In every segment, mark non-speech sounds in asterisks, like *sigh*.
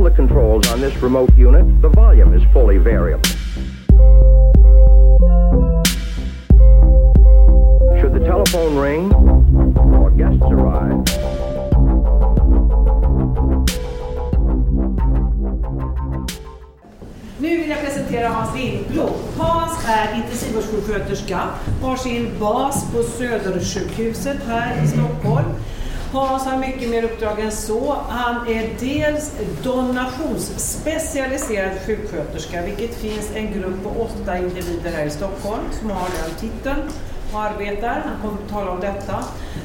all the controls on this remote unit, the volume is fully variable. Should the telephone ring or guests arrive, Nu vill jag presentera Hans Lindblom. Hans är intensivvårdssjuksköterska, har sin bas på Södersjukhuset här i Stockholm. Hans har mycket mer uppdrag än så. Han är dels donationsspecialiserad sjuksköterska, vilket finns en grupp på åtta individer här i Stockholm som har den titeln och arbetar. Han kommer att tala om detta.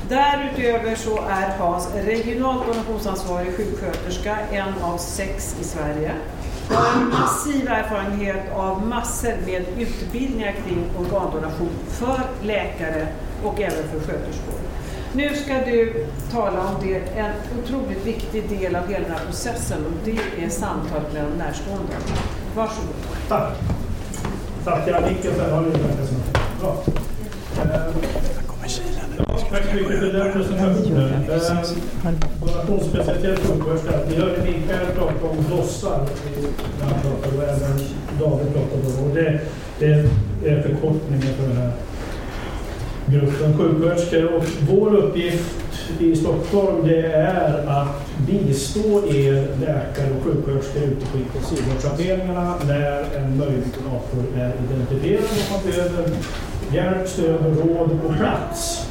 Därutöver så är Hans regionalt donationsansvarig sjuksköterska, en av sex i Sverige. Har en massiv erfarenhet av massor med utbildningar kring organdonation för läkare och även för sköterskor. Nu ska du tala om det, en otroligt viktig del av hela den här processen och det är samtalet med de närstående. Varsågod. Tack. Tack, jag micken så har ni verkar som Bra. Ehm, tack så mycket för den presentationen. Eh, Donationsspecialitet sjuksköterska. Vi hörde Mikael prata om dossar när han pratade och även David pratade om. Och det, det är förkortningen för det här gruppen sjuksköterskor. Och vår uppgift i Stockholm det är att bistå er läkare och sjuksköterskor ute på intensivvårdsavdelningarna när en möjlig donator är identifierad och man behöver hjälp, stöd och råd på plats.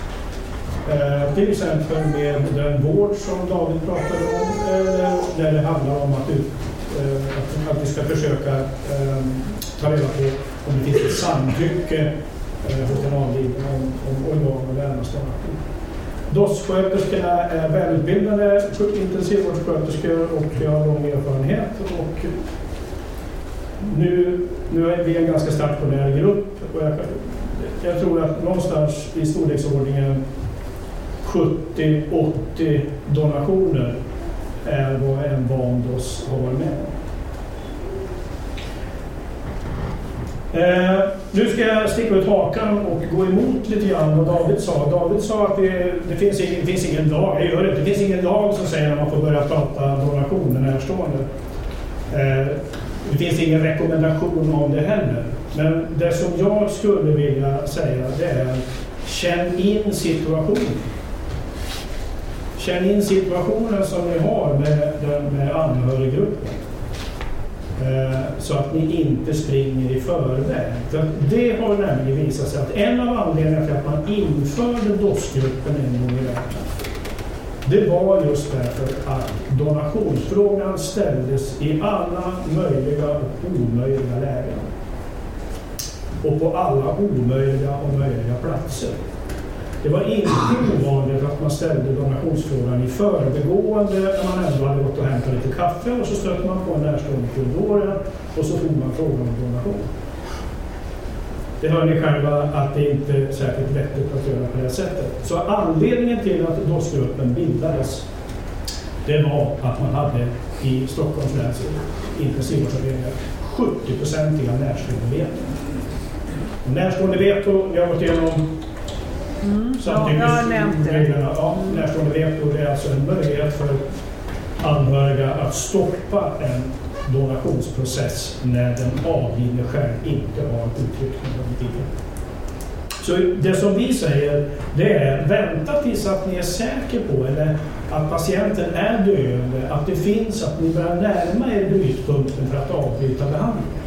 Eh, till exempel med den vård som David pratade om, eller när det handlar om att, ut, eh, att, att vi ska försöka eh, ta reda på om det finns ett samtycke eh, hos om, om organ och vävnadsdonation. DOS-sköterskorna är välutbildade intensivvårdssköterskor och jag har lång erfarenhet. Och nu, nu är vi en ganska stationär grupp och jag, jag tror att någonstans i storleksordningen 70-80 donationer är vad en Vandos har varit med om. Eh, nu ska jag sticka ut hakan och gå emot lite grann vad David sa. David sa att det, det, finns, ingen, det finns ingen lag, jag gör det, det finns ingen lag som säger att man får börja prata donation med närstående. Eh, det finns ingen rekommendation om det heller. Men det som jag skulle vilja säga det är känn in situationen. Känn in situationen som ni har med, med anhöriggruppen. Eh, så att ni inte springer i förväg. För det har nämligen visat sig att en av anledningarna till att man införde DOS-gruppen en gång i världen det var just därför att donationsfrågan ställdes i alla möjliga och omöjliga lägen. Och på alla omöjliga och möjliga platser. Det var inte ovanligt att man ställde donationsfrågan i förbegående när man ändå hade gått och hämtat lite kaffe och så stötte man på en närstående i korridoren och så tog man frågan om donation. Det hör ni själva att det inte är särskilt vettigt att göra på det sättet. Så anledningen till att DOS-gruppen bildades det var att man hade i Stockholms läns intensivvårdsavdelningar 70-procentiga närstående veto. Närstående veto, vi har gått igenom Mm, ja, jag har nämnt det. Ja, närstående veto det är alltså en möjlighet för anhöriga att stoppa en donationsprocess när den avlidne själv inte har uttryckt någon vilja. Så det som vi säger det är vänta tills att ni är säker på eller att patienten är döende, att det finns, att ni börjar närma er brytpunkten för att avbryta behandlingen.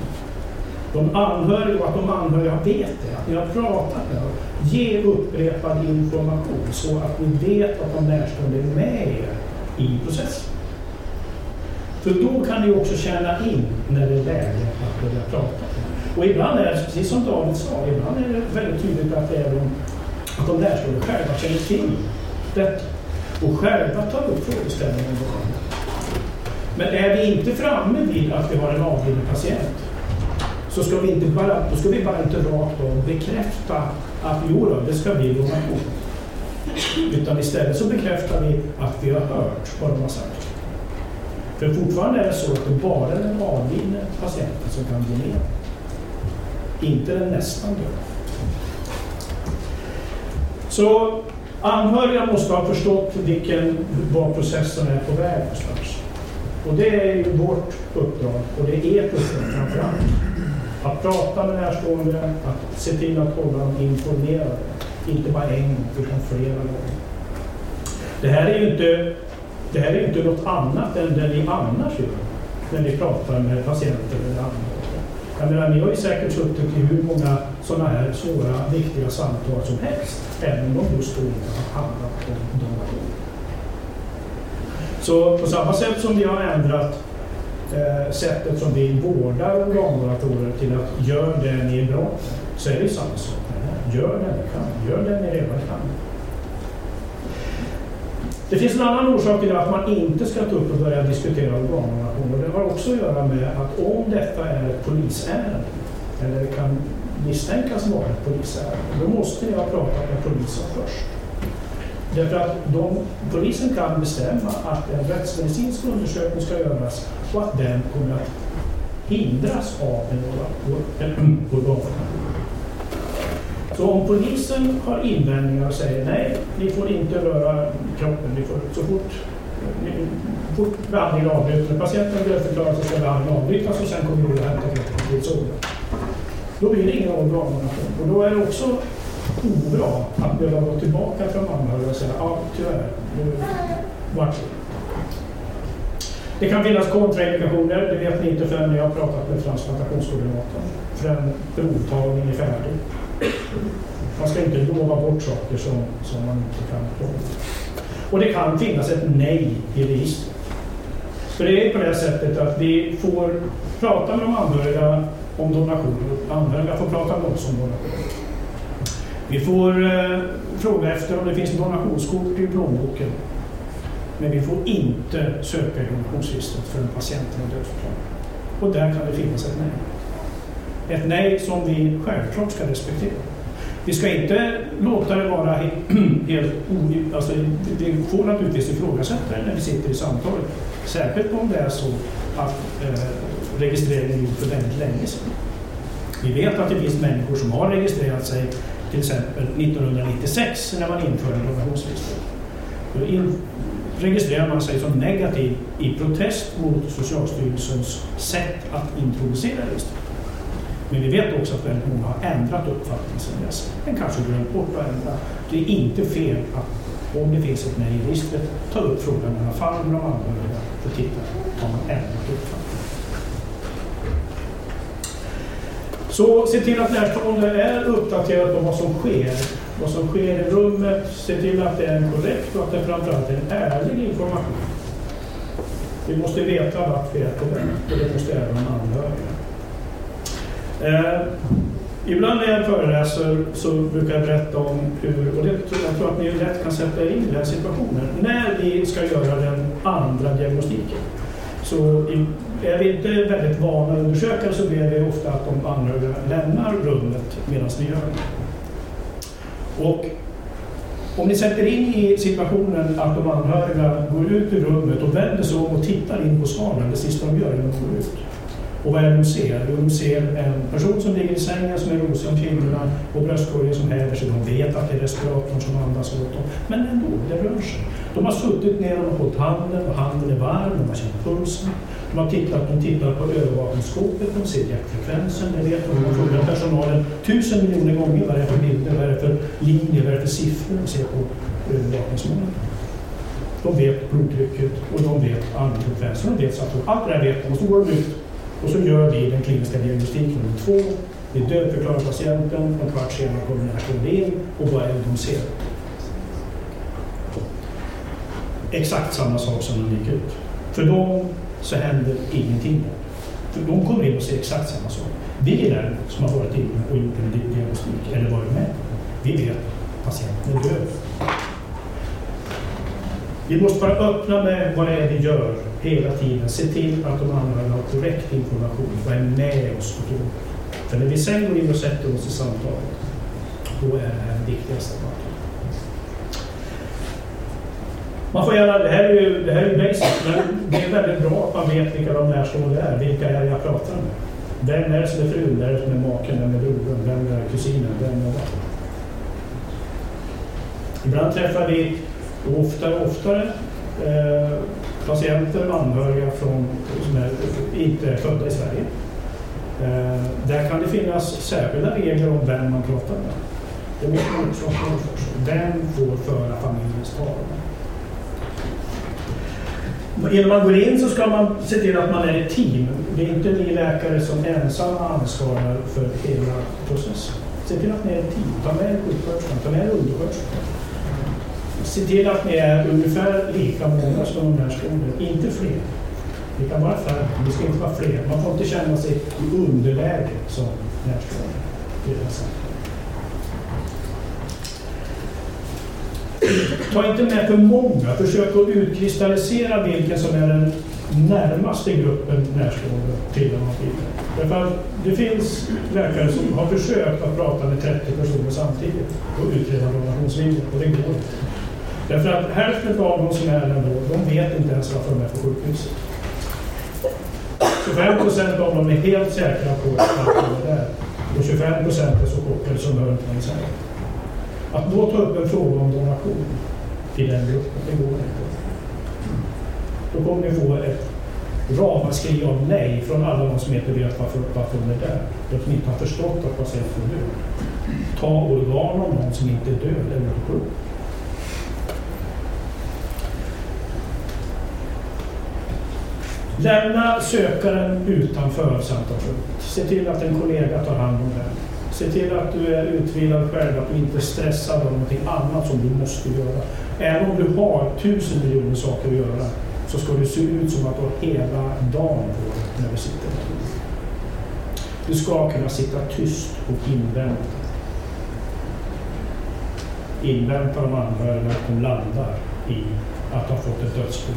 De anhöriga och att de anhöriga vet det, att ni har pratat med dem. Ge upprepad information så att ni vet att de närstående är med er i processen. För då kan ni också känna in när det är läge att börja prata. Och ibland är det, precis som David sa, ibland är det väldigt tydligt att, det är de, att de närstående själva känner till detta och själva tar upp frågeställningen. Men är vi inte framme vid att vi har en avliden patient så ska vi, inte bara, då ska vi bara inte rakt av bekräfta att jo då, det ska bli donation. Utan istället så bekräftar vi att vi har hört vad de har sagt. För fortfarande är det så att det bara är den avlidne patienten som kan donera. Inte den nästan döda. Så anhöriga måste ha förstått vilken, var processen är på väg någonstans. Och det är ju vårt uppdrag och det är ert uppdrag framförallt. Att prata med närstående, att se till att hålla dem informerade. Inte bara en gång, utan flera gånger. Det här är ju inte, det här är inte något annat än det ni annars gör när ni pratar med patienter eller anhöriga. Jag menar, ni har ju säkert suttit i hur många sådana här svåra, viktiga samtal som helst, även om de just då inte har handlat om donation. Så på samma sätt som vi har ändrat eh, sättet som vi vårdar organdonatorer till att gör det ni är bra på, så är det samma sak med det. Gör det ni kan, gör det ni redan kan. Det finns en annan orsak till att man inte ska ta upp och börja diskutera organdonation och det har också att göra med att om detta är ett polisärende, eller kan misstänkas vara ett polisärende, då måste jag ha pratat med polisen först. Därför att de, polisen kan bestämma att en rättsmedicinsk undersökning ska göras och att den kommer att hindras av en organdonation. *clears throat* Så om polisen har invändningar och säger nej, ni får inte röra kroppen, ni får, så fort, fort behandlingen avbryts, när patienten dödförklaras så ska behandlingen avbrytas och sen kommer vi att hämta kroppen till solen. Då blir det ingen organdonation. Och då är det också obra att behöva gå tillbaka från anhöriga och säga ja, tyvärr, nu vart det. Det kan finnas kontraindikationer, det vet ni inte förrän ni har pratat med transplantationskoordinatorn. Förrän provtagning är färdig. Man ska inte lova bort saker som, som man inte kan lova. Och det kan finnas ett nej i registret. För det är på det sättet att vi får prata med de anhöriga om donationer. Anhöriga får prata med oss om donationer. Vi får eh, fråga efter om det finns donationskort i plånboken. Men vi får inte söka i donationsregistret förrän patienten är dödförklarad. Och där kan det finnas ett nej. Ett nej som vi självklart ska respektera. Vi ska inte låta det vara *clears throat* helt ogivet. Alltså, vi får naturligtvis ifrågasätta det när vi sitter i samtalet. Särskilt om det är så att eh, registreringen är gjord för väldigt länge sedan. Vi vet att det finns människor som har registrerat sig till exempel 1996 när man införde donationsregistret. Då in, registrerar man sig som negativ i protest mot Socialstyrelsens sätt att introducera registret. Men vi vet också att väldigt många har ändrat uppfattning sedan dess. Men kanske glömt bort att ändra. Det är inte fel att om det finns ett nej i registret, ta upp frågan i alla fall med de anhöriga för att titta, har man ändrat uppfattning? Så se till att närstående är uppdaterad på vad som sker. Vad som sker i rummet, se till att det är en korrekt och att det framförallt är en ärlig information. Vi måste veta vart vi är på väg och det måste även anhöriga. Eh, ibland när jag föreläser så brukar jag berätta om hur, och det, jag tror att ni lätt kan sätta er in i den situationen, när vi ska göra den andra diagnostiken. Så i, är vi inte väldigt vana undersökare så blir det ofta att de anhöriga lämnar rummet medan vi gör det. Och om ni sätter in i situationen att de anhöriga går ut ur rummet och vänder sig om och tittar in på svanen, det sista de gör innan de går ut. Och vad är det de ser? Jo, de ser en person som ligger i sängen som är rosig om kinderna och bröstkorgen som häver sig. De vet att det är respiratorn som andas åt dem. Men ändå, det rör sig. De har suttit ner och hållit handen och handen är varm, de har känt pulsen. De har tittat, de tittar på övervakningsskåpet, de ser hjärtfrekvensen, det vet de. De frågar personalen tusen miljoner gånger vad det är för bilder, vad är det för linjer, vad är det för siffror de ser på övervakningsmålen. De vet blodtrycket och de vet andningsfrekvensen, de vet att Allt det där vet de och så går de ut och så gör vi den kliniska diagnostiken nummer två. Vi dödförklarar patienten, en kvart senare kommer den närstående in och vad är det de ser? Exakt samma sak som de gick ut. För dem så händer ingenting. För de kommer in och ser exakt samma sak. Vi däremot som har varit inne och gjort en diagnostik eller varit med, vi vet att patienten är död. Vi måste vara öppna med vad det är vi gör hela tiden. Se till att de anhöriga har korrekt information och är med oss på tåget. För när vi sen går in och sätter oss i samtalet, då är det här den viktigaste parten. Man får gärna, det här är ju, det här är ju basic, men det är väldigt bra att man vet vilka de närstående är. Vilka är det jag pratar med? Vem är det som är frun? Vem är det som är maken? Vem är brodern? Vem är kusinen? Vem är vad? Ibland träffar vi, och oftare och oftare, eh, patienter och anhöriga från, som är, inte är födda i Sverige. Eh, där kan det finnas särskilda regler om vem man pratar med. Det måste man också ha klart för sig. Vem får föra familjens talan? Innan man går in så ska man se till att man är ett team. Det är inte ni läkare som ensamma ansvarar för hela processen. Se till att ni är ett team. Ta med sjuksköterskan, ta med undersköterskan. Se till att ni är ungefär lika många som de här skolorna, inte fler. Det kan vara färre, men det ska inte vara fler. Man får inte känna sig i underläge som närstående. Det är Ta inte med för många. Försök att utkristallisera vilken som är den närmaste gruppen närstående till den Därför att det finns läkare som har försökt att prata med 30 personer samtidigt och utreda donationsviljan och det går inte. Därför att hälften av de som är där då, de vet inte ens varför de är på sjukhuset. 25 procent av dem är helt säkra på att de är där. Och 25 procent är så chockade som hör inte ens. Att då ta upp en fråga om donation till den gruppen, det går inte. Då kommer ni få ett ramaskri av nej från alla de som inte vet varför, varför de är där. De som inte har förstått att patienten är död. Ta organ av någon som inte är död eller sjuk. Lämna sökaren utanför samtalsrummet. Se till att en kollega tar hand om den. Se till att du är utvilad själv, att du inte är stressad av någonting annat som du måste göra. Även om du har tusen miljoner saker att göra så ska det se ut som att du har hela dagen på dig när du sitter där. Du ska kunna sitta tyst och invänta. Invänta de anhöriga att de landar i att ha fått ett dödsbo.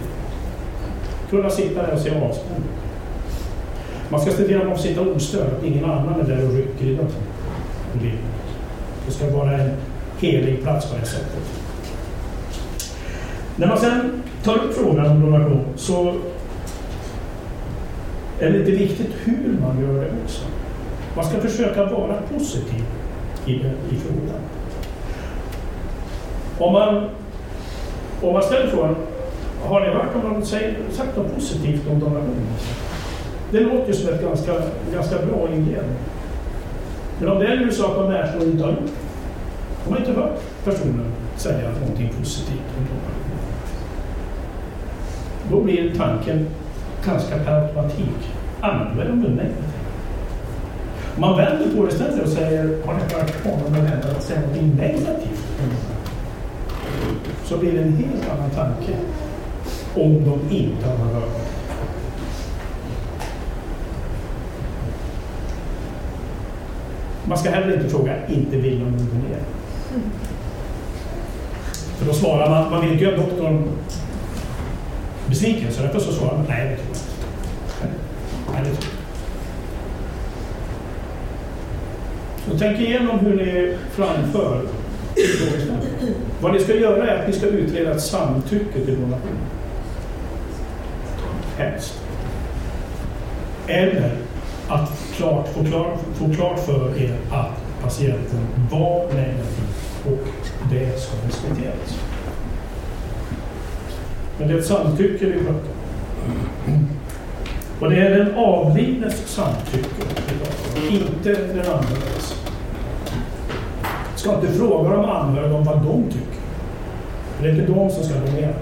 Kunna sitta där och se avspänd. Man ska se till att man får sitta ostörd, att ingen annan är där och rycker i någonting. Det ska vara en helig plats på det sättet. När man sen tar upp frågan om donation så är det lite viktigt hur man gör det också. Man ska försöka vara positiv i, i frågan. Om man, om man ställer frågan, har ni hört om någon säger, sagt något positivt om donation? Det låter ju som ett ganska, ganska bra inledning. Men om det är en sak man närstående inte har gjort, de har inte hört personen säga någonting positivt om donation. Då blir tanken ganska per automatik, ah, de. Om man vänder på det istället och säger, har ni hört honom eller henne säga någonting negativt så blir det en helt annan tanke om de inte har hört. Man ska heller inte fråga, inte vill de gå ner? För då svarar man, man vill inte göra doktorn besviken, så därför så svarar man, nej det tror jag inte. Nej, det tror jag Så tänk igenom hur ni framför Vad ni ska göra är att ni ska utreda ett samtycke till donation. Helst. Eller att klart, få, klart, få klart för er att patienten var negativ och det ska respekteras. Men det är ett samtycke vi pratar om. Och det är den avlidnes samtycke vi pratar om, inte den anhöriges. ska inte fråga de anhöriga om vad de tycker. För det är inte de som ska donera.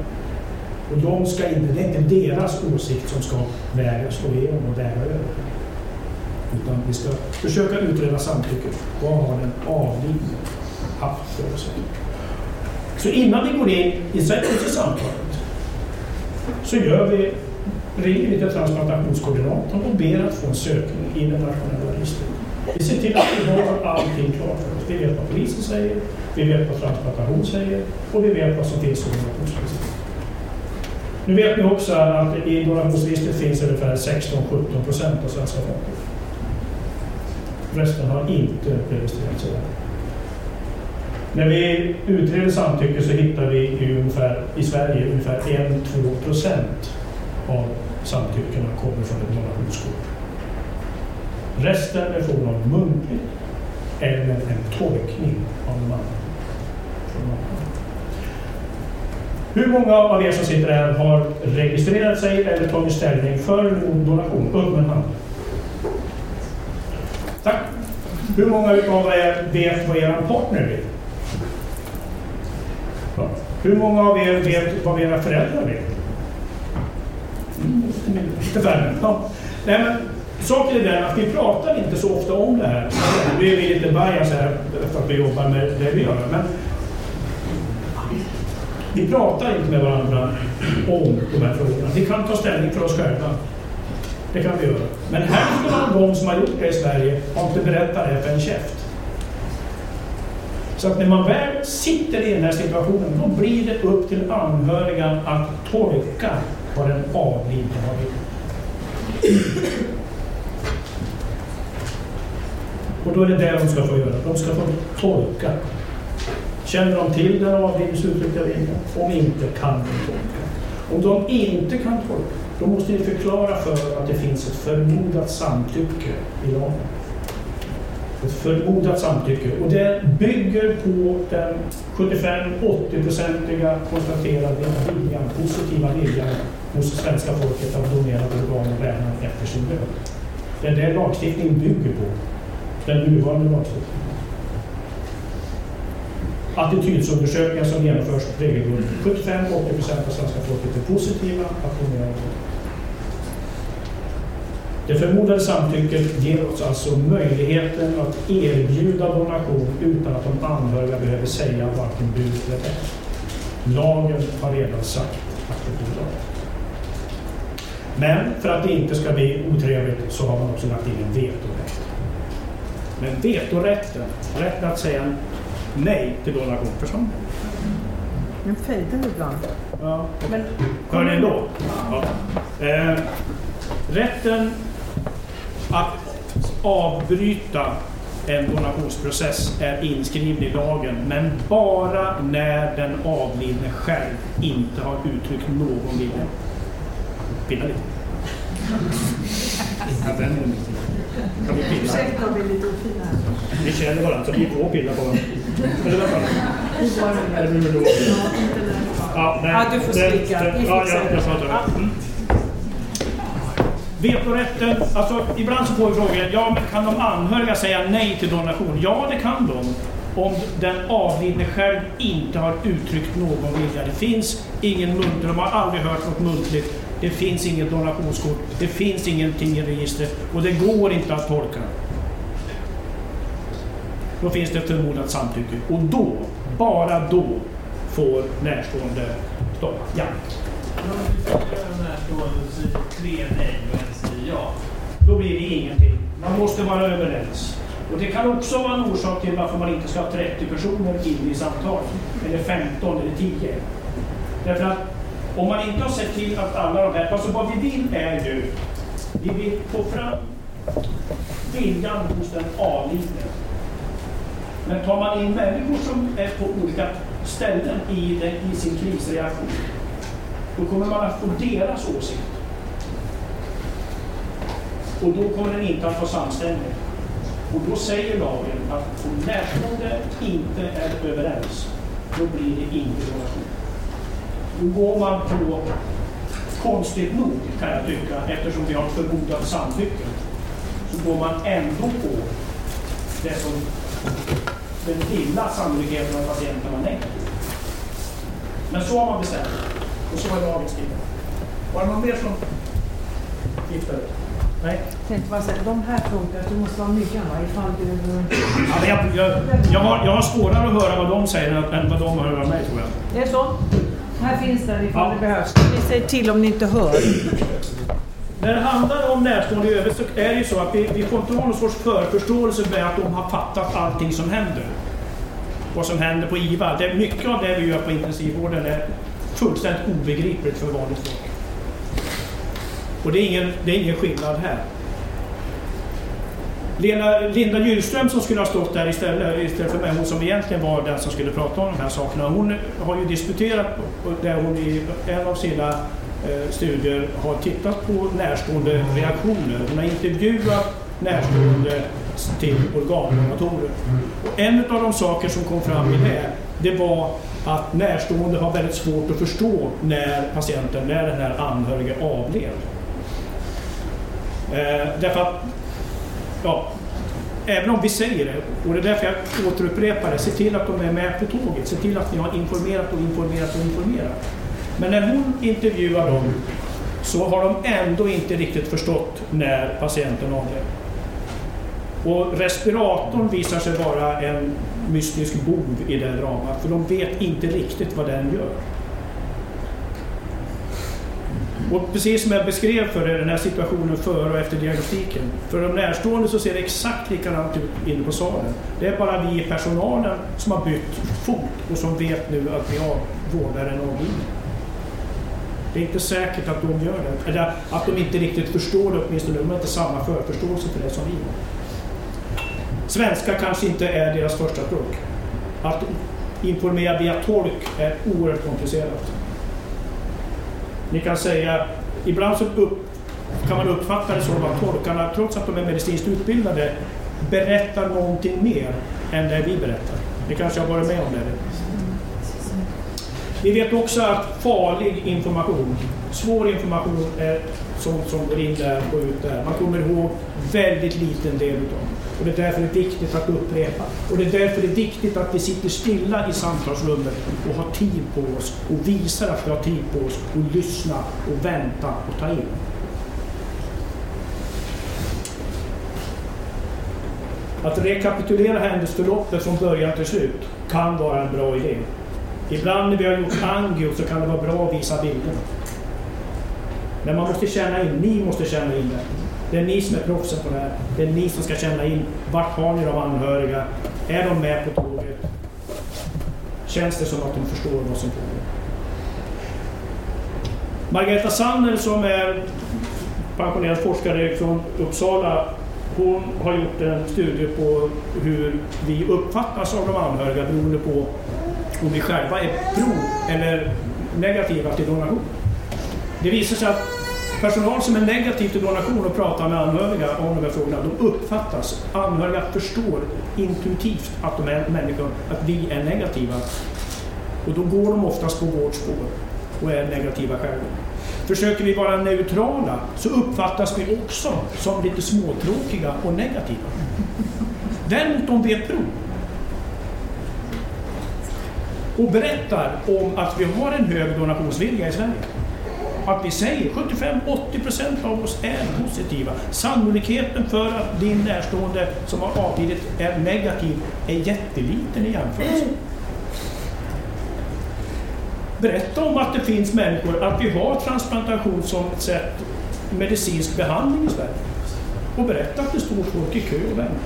Och de ska inte, det är inte deras åsikt som ska vägas och igenom och väga över. Utan vi ska försöka utreda samtycket. Vad har den avlidne haft för sig? Så innan vi går in i samtalet så gör vi, ringer vi till transplantationskoordinatorn och ber att få en sökning i den nationella registret. Vi ser till att vi har allting klart för oss. Vi vet vad polisen säger, vi vet vad transplantation säger och vi vet vad som finns i donationsregistret. Nu vet ni också att i donationsregistret finns ungefär 16-17 procent av svenska folket. Resten har inte registrerats sig. När vi utreder samtycke så hittar vi i, ungefär, i Sverige ungefär 1-2 procent av samtyckena kommer från ett donationskort. Resten är från av muntligt eller en tolkning av de andra. Hur många av er som sitter här har registrerat sig eller tagit ställning för donation? Upp med handen hand. Tack. Hur många av er vet vad er partner vill? Ja. Hur många av er vet vad era föräldrar vill? Lite färre. Ja. Nej, men saken är den att vi pratar inte så ofta om det här. Nu är vi lite bias här för att vi jobbar med det vi gör. Men vi pratar inte med varandra om de här frågorna. Vi kan ta ställning för oss själva. Det kan vi göra. Men hälften av de som har gjort det i Sverige har inte berättat det för en käft. Så att när man väl sitter i den här situationen, då blir det upp till anhöriga att tolka vad den avlidne har gjort. Och då är det det de ska få göra. De ska få tolka. Känner de till den avlidnes uttryckta vilja? Om inte kan de tolka. Om de inte kan tolka, då måste ni förklara för att det finns ett förmodat samtycke i lagen. Ett förmodat samtycke. Och det bygger på den 75-80-procentiga konstaterade viljan, positiva viljan hos svenska folket att donera organ och vävnad efter sin död. Det är det lagstiftningen bygger på. Den nuvarande lagstiftningen. Attitydsundersökningar som genomförs regelbundet. 75-80 procent av svenska folket är positiva att donera organ. Det förmodade samtycket ger oss alltså möjligheten att erbjuda donation utan att de anhöriga behöver säga varken bu eller bä. Lagen har redan sagt att det blir lag. Men för att det inte ska bli otrevligt så har man också lagt in en vetorätt. Men vetorätten, rätten att säga nej till donation, förstår ni? Den fejdar ibland. Ja. Men Hör ni ändå? Ja. Eh, rätten att avbryta en donationsprocess är inskriven i lagen, men bara när den avlidne själv inte har uttryckt någon vilja. Pilla lite. Ja, den är inte. Kan vi pilla? ursäkta om vi är lite ofina här. Vi känner varandra, så vi får pilla på varandra. Eller vad fan? Eller hur? Ja, nej. Du får Vi Ja, jag, jag det. Mm. Vetorätten, alltså ibland så får vi frågan, ja men kan de anhöriga säga nej till donation? Ja, det kan de. Om den avlidne själv inte har uttryckt någon vilja. Det finns ingen muntlig, de har aldrig hört något muntligt. Det finns inget donationskort, det finns ingenting i registret och det går inte att tolka. Då finns det ett förmodat samtycke och då, bara då, får närstående stoppa. Ja ja. Då blir det ingenting. Man måste vara överens. Och det kan också vara en orsak till varför man inte ska ha 30 personer in i samtal. Eller 15 eller 10. Därför att om man inte har sett till att alla de här... Alltså vad vi vill är ju... Vi vill få fram viljan hos den avlidne. Men tar man in människor som är på olika ställen i, den, i sin krisreaktion, då kommer man att få deras åsikter. Och då kommer den inte att vara samstämmig. Och då säger lagen att om närstående inte är överens, då blir det ingen donation. Då går man på, konstigt nog kan jag tycka, eftersom vi har ett förmodat samtycke, så går man ändå på det som den lilla sannolikheten att patienten var nej. Men så har man bestämt och så är lagen skriven. Var det någon mer som gifter Nej? Tänkte bara säga, de här frågorna, du måste vara myggan va? Ifall du... Ja, men jag, jag, jag, har, jag har svårare att höra vad de säger än, vad de hör av mig tror jag. Det är så? Här finns den ifall Ja. det behövs. Ni säger till om ni inte hör. När det handlar om närstående i övrigt så är det ju så att vi, vi får inte ha någon sorts förförståelse med att de har fattat allting som händer. Vad som händer på IVA. Det, är mycket av det vi gör på intensivvården är fullständigt obegripligt för vanligt folk. Och det är ingen, det är ingen skillnad här. Lena, Linda Gyllström som skulle ha stått där istället, istället för mig, hon som egentligen var den som skulle prata om de här sakerna, hon har ju disputerat där hon i en av sina eh, studier har tittat på närstående reaktioner. Hon har intervjuat närstående till organdonatorer. Och en av de saker som kom fram i det, det var att närstående har väldigt svårt att förstå när patienten, när den här anhörige avled. Eh, därför att, ja, även om vi säger det, och det är därför jag återupprepar det, se till att de är med på tåget, se till att ni har informerat och informerat och informerat. Men när hon intervjuar dem så har de ändå inte riktigt förstått när patienten avled. Och respiratorn visar sig vara en mystisk bov i det dramat, för de vet inte riktigt vad den gör. Och precis som jag beskrev för er, den här situationen före och efter diagnostiken. För de närstående så ser det exakt likadant ut inne på salen. Det är bara vi i personalen som har bytt fot och som vet nu att vi vårdar en avlidning. Det är inte säkert att de gör det, eller att de inte riktigt förstår det åtminstone. De har inte samma förförståelse för det som vi har. Svenska kanske inte är deras första språk. Att informera via tolk är oerhört komplicerat. Ni kan säga, ibland så upp, kan man uppfatta det som att tolkarna, trots att de är medicinskt utbildade, berättar någonting mer än det vi berättar. Ni kanske har varit med om det? Vi vet också att farlig information, svår information är sånt som går in där och ut där. Man kommer ihåg väldigt liten del utav och det är därför det är viktigt att upprepa. Och det är därför det är viktigt att vi sitter stilla i samtalsrummet och har tid på oss och visar att vi har tid på oss och lyssna och vänta och ta in. Att rekapitulera händelseförloppet från början till slut kan vara en bra idé. Ibland när vi har gjort angio så kan det vara bra att visa bilderna. Men man måste känna in, ni måste känna in det. Det är ni som är proffsen på det här. Det är ni som ska känna in vart har ni de anhöriga? Är de med på tåget? Känns det som att de förstår vad som pågår? Margareta Sanner som är pensionerad forskare från Uppsala hon har gjort en studie på hur vi uppfattas av de anhöriga beroende på om vi själva är pro eller negativa till donation. Det visar sig att Personal som är negativ till donation och pratar med anhöriga om de här frågorna, de uppfattas, anhöriga förstår intuitivt att de är människor, att vi är negativa. Och då går de oftast på vårt spår och är negativa själva. Försöker vi vara neutrala så uppfattas vi också som lite småtråkiga och negativa. Däremot om vi är pro och berättar om att vi har en hög donationsvilja i Sverige att vi säger 75-80% av oss är positiva. Sannolikheten för att din närstående som har avlidit är negativ är jätteliten i jämförelse. Berätta om att det finns människor, att vi har transplantation som ett sätt medicinsk behandling i Sverige. Och berätta att det står folk i kö och väntar.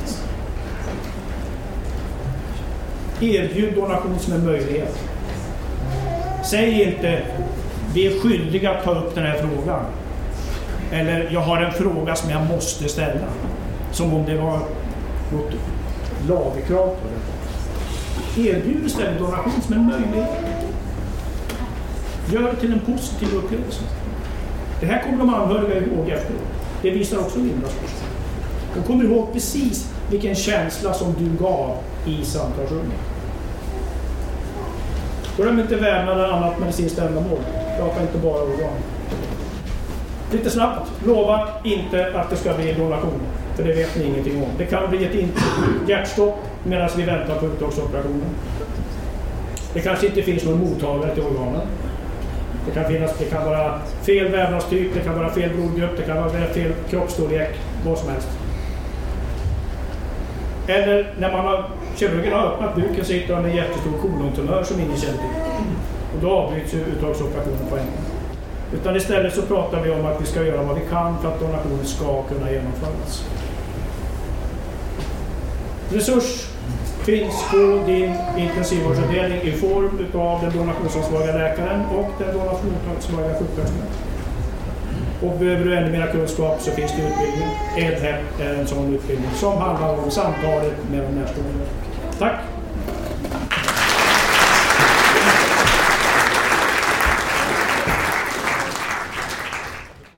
Erbjud donation som en möjlighet. Säg inte vi är skyldiga att ta upp den här frågan. Eller jag har en fråga som jag måste ställa. Som om det var något lagkrav på det. Erbjud istället donation som en möjlighet. Gör det till en positiv upplevelse. Det här kommer de anhöriga ihåg efteråt. Det visar också Lindas forskning. De kommer ihåg precis vilken känsla som du gav i samtalsrummet. Glöm inte vävnaden annat medicinskt ändamål. Prata inte bara organ. Lite snabbt. Lova inte att det ska bli donation. För det vet ni ingenting om. Det kan bli ett hjärtstopp medan vi väntar på uttagsoperationen. Det kanske inte finns någon mottagare till organen. Det kan, finnas, det kan vara fel vävnadstyp, det kan vara fel blodgrupp, det kan vara fel kroppsstorlek, vad som helst. Eller när man har, kirurgen har öppnat buken så hittar med en jättestor kolontumör som ingen känner till. Och då avbryts uttagsoperationen på en gång. Utan istället så pratar vi om att vi ska göra vad vi kan för att donationen ska kunna genomföras. Resurs finns på din intensivvårdsavdelning i form av den donationsansvariga läkaren och den donationsansvariga sjuksköterskan. Och behöver du ännu mer kunskap så finns det utbildning. EdHep är en sån utbildning som handlar om samtalet med de närstående. Tack!